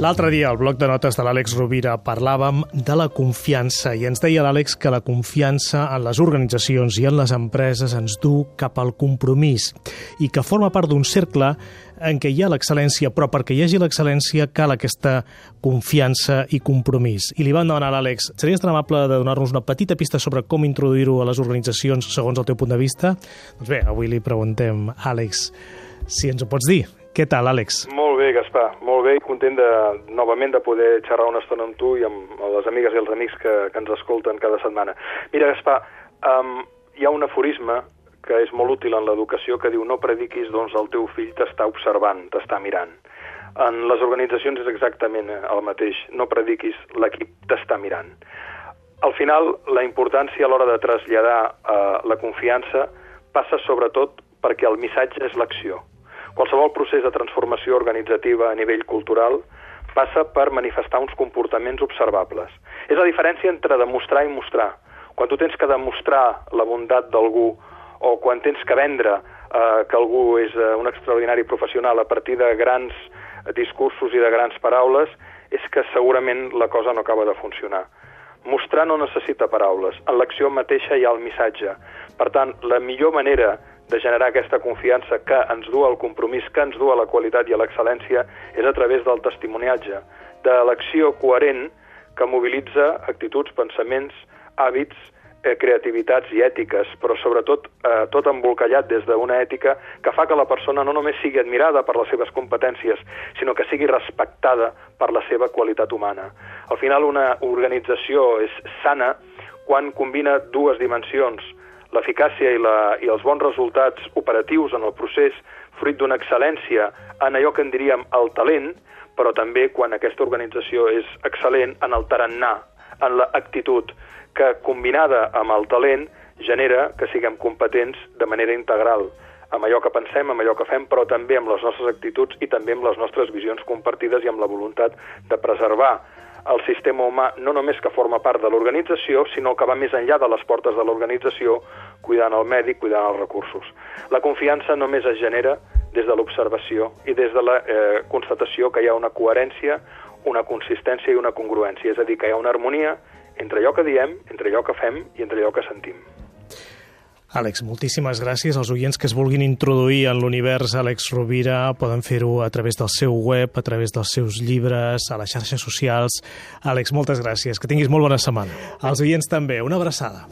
L'altre dia, al bloc de notes de l'Àlex Rovira, parlàvem de la confiança i ens deia l'Àlex que la confiança en les organitzacions i en les empreses ens du cap al compromís i que forma part d'un cercle en què hi ha l'excel·lència, però perquè hi hagi l'excel·lència cal aquesta confiança i compromís. I li vam demanar a l'Àlex, series tan amable de donar-nos una petita pista sobre com introduir-ho a les organitzacions segons el teu punt de vista? Doncs bé, avui li preguntem, Àlex, si ens ho pots dir. Què tal, Àlex? Molt bé, Gaspar, molt bé i content de, novament de poder xerrar una estona amb tu i amb les amigues i els amics que, que ens escolten cada setmana. Mira, Gaspar, um, hi ha un aforisme que és molt útil en l'educació que diu no prediquis, doncs el teu fill t'està observant, t'està mirant. En les organitzacions és exactament el mateix, no prediquis, l'equip t'està mirant. Al final, la importància a l'hora de traslladar uh, la confiança passa sobretot perquè el missatge és l'acció Qualsevol procés de transformació organitzativa a nivell cultural passa per manifestar uns comportaments observables. És la diferència entre demostrar i mostrar. Quan tu tens que demostrar la bondat d'algú o quan tens que vendre eh, que algú és eh, un extraordinari professional a partir de grans discursos i de grans paraules, és que segurament la cosa no acaba de funcionar. Mostrar no necessita paraules. En l'acció mateixa hi ha el missatge. Per tant, la millor manera de generar aquesta confiança que ens du al compromís, que ens du a la qualitat i a l'excel·lència, és a través del testimoniatge, de l'acció coherent que mobilitza actituds, pensaments, hàbits, eh, creativitats i ètiques, però sobretot eh, tot embolcallat des d'una ètica que fa que la persona no només sigui admirada per les seves competències, sinó que sigui respectada per la seva qualitat humana. Al final, una organització és sana quan combina dues dimensions, l'eficàcia i, la, i els bons resultats operatius en el procés, fruit d'una excel·lència en allò que en diríem el talent, però també quan aquesta organització és excel·lent en el tarannà, en l'actitud, que combinada amb el talent genera que siguem competents de manera integral amb allò que pensem, amb allò que fem, però també amb les nostres actituds i també amb les nostres visions compartides i amb la voluntat de preservar el sistema humà no només que forma part de l'organització, sinó que va més enllà de les portes de l'organització, cuidant el medi, cuidant els recursos. La confiança només es genera des de l'observació i des de la eh, constatació que hi ha una coherència, una consistència i una congruència, és a dir, que hi ha una harmonia entre allò que diem, entre allò que fem i entre allò que sentim. Àlex, moltíssimes gràcies. Els oients que es vulguin introduir en l'univers Àlex Rovira poden fer-ho a través del seu web, a través dels seus llibres, a les xarxes socials. Àlex, moltes gràcies. Que tinguis molt bona setmana. Els oients també. Una abraçada.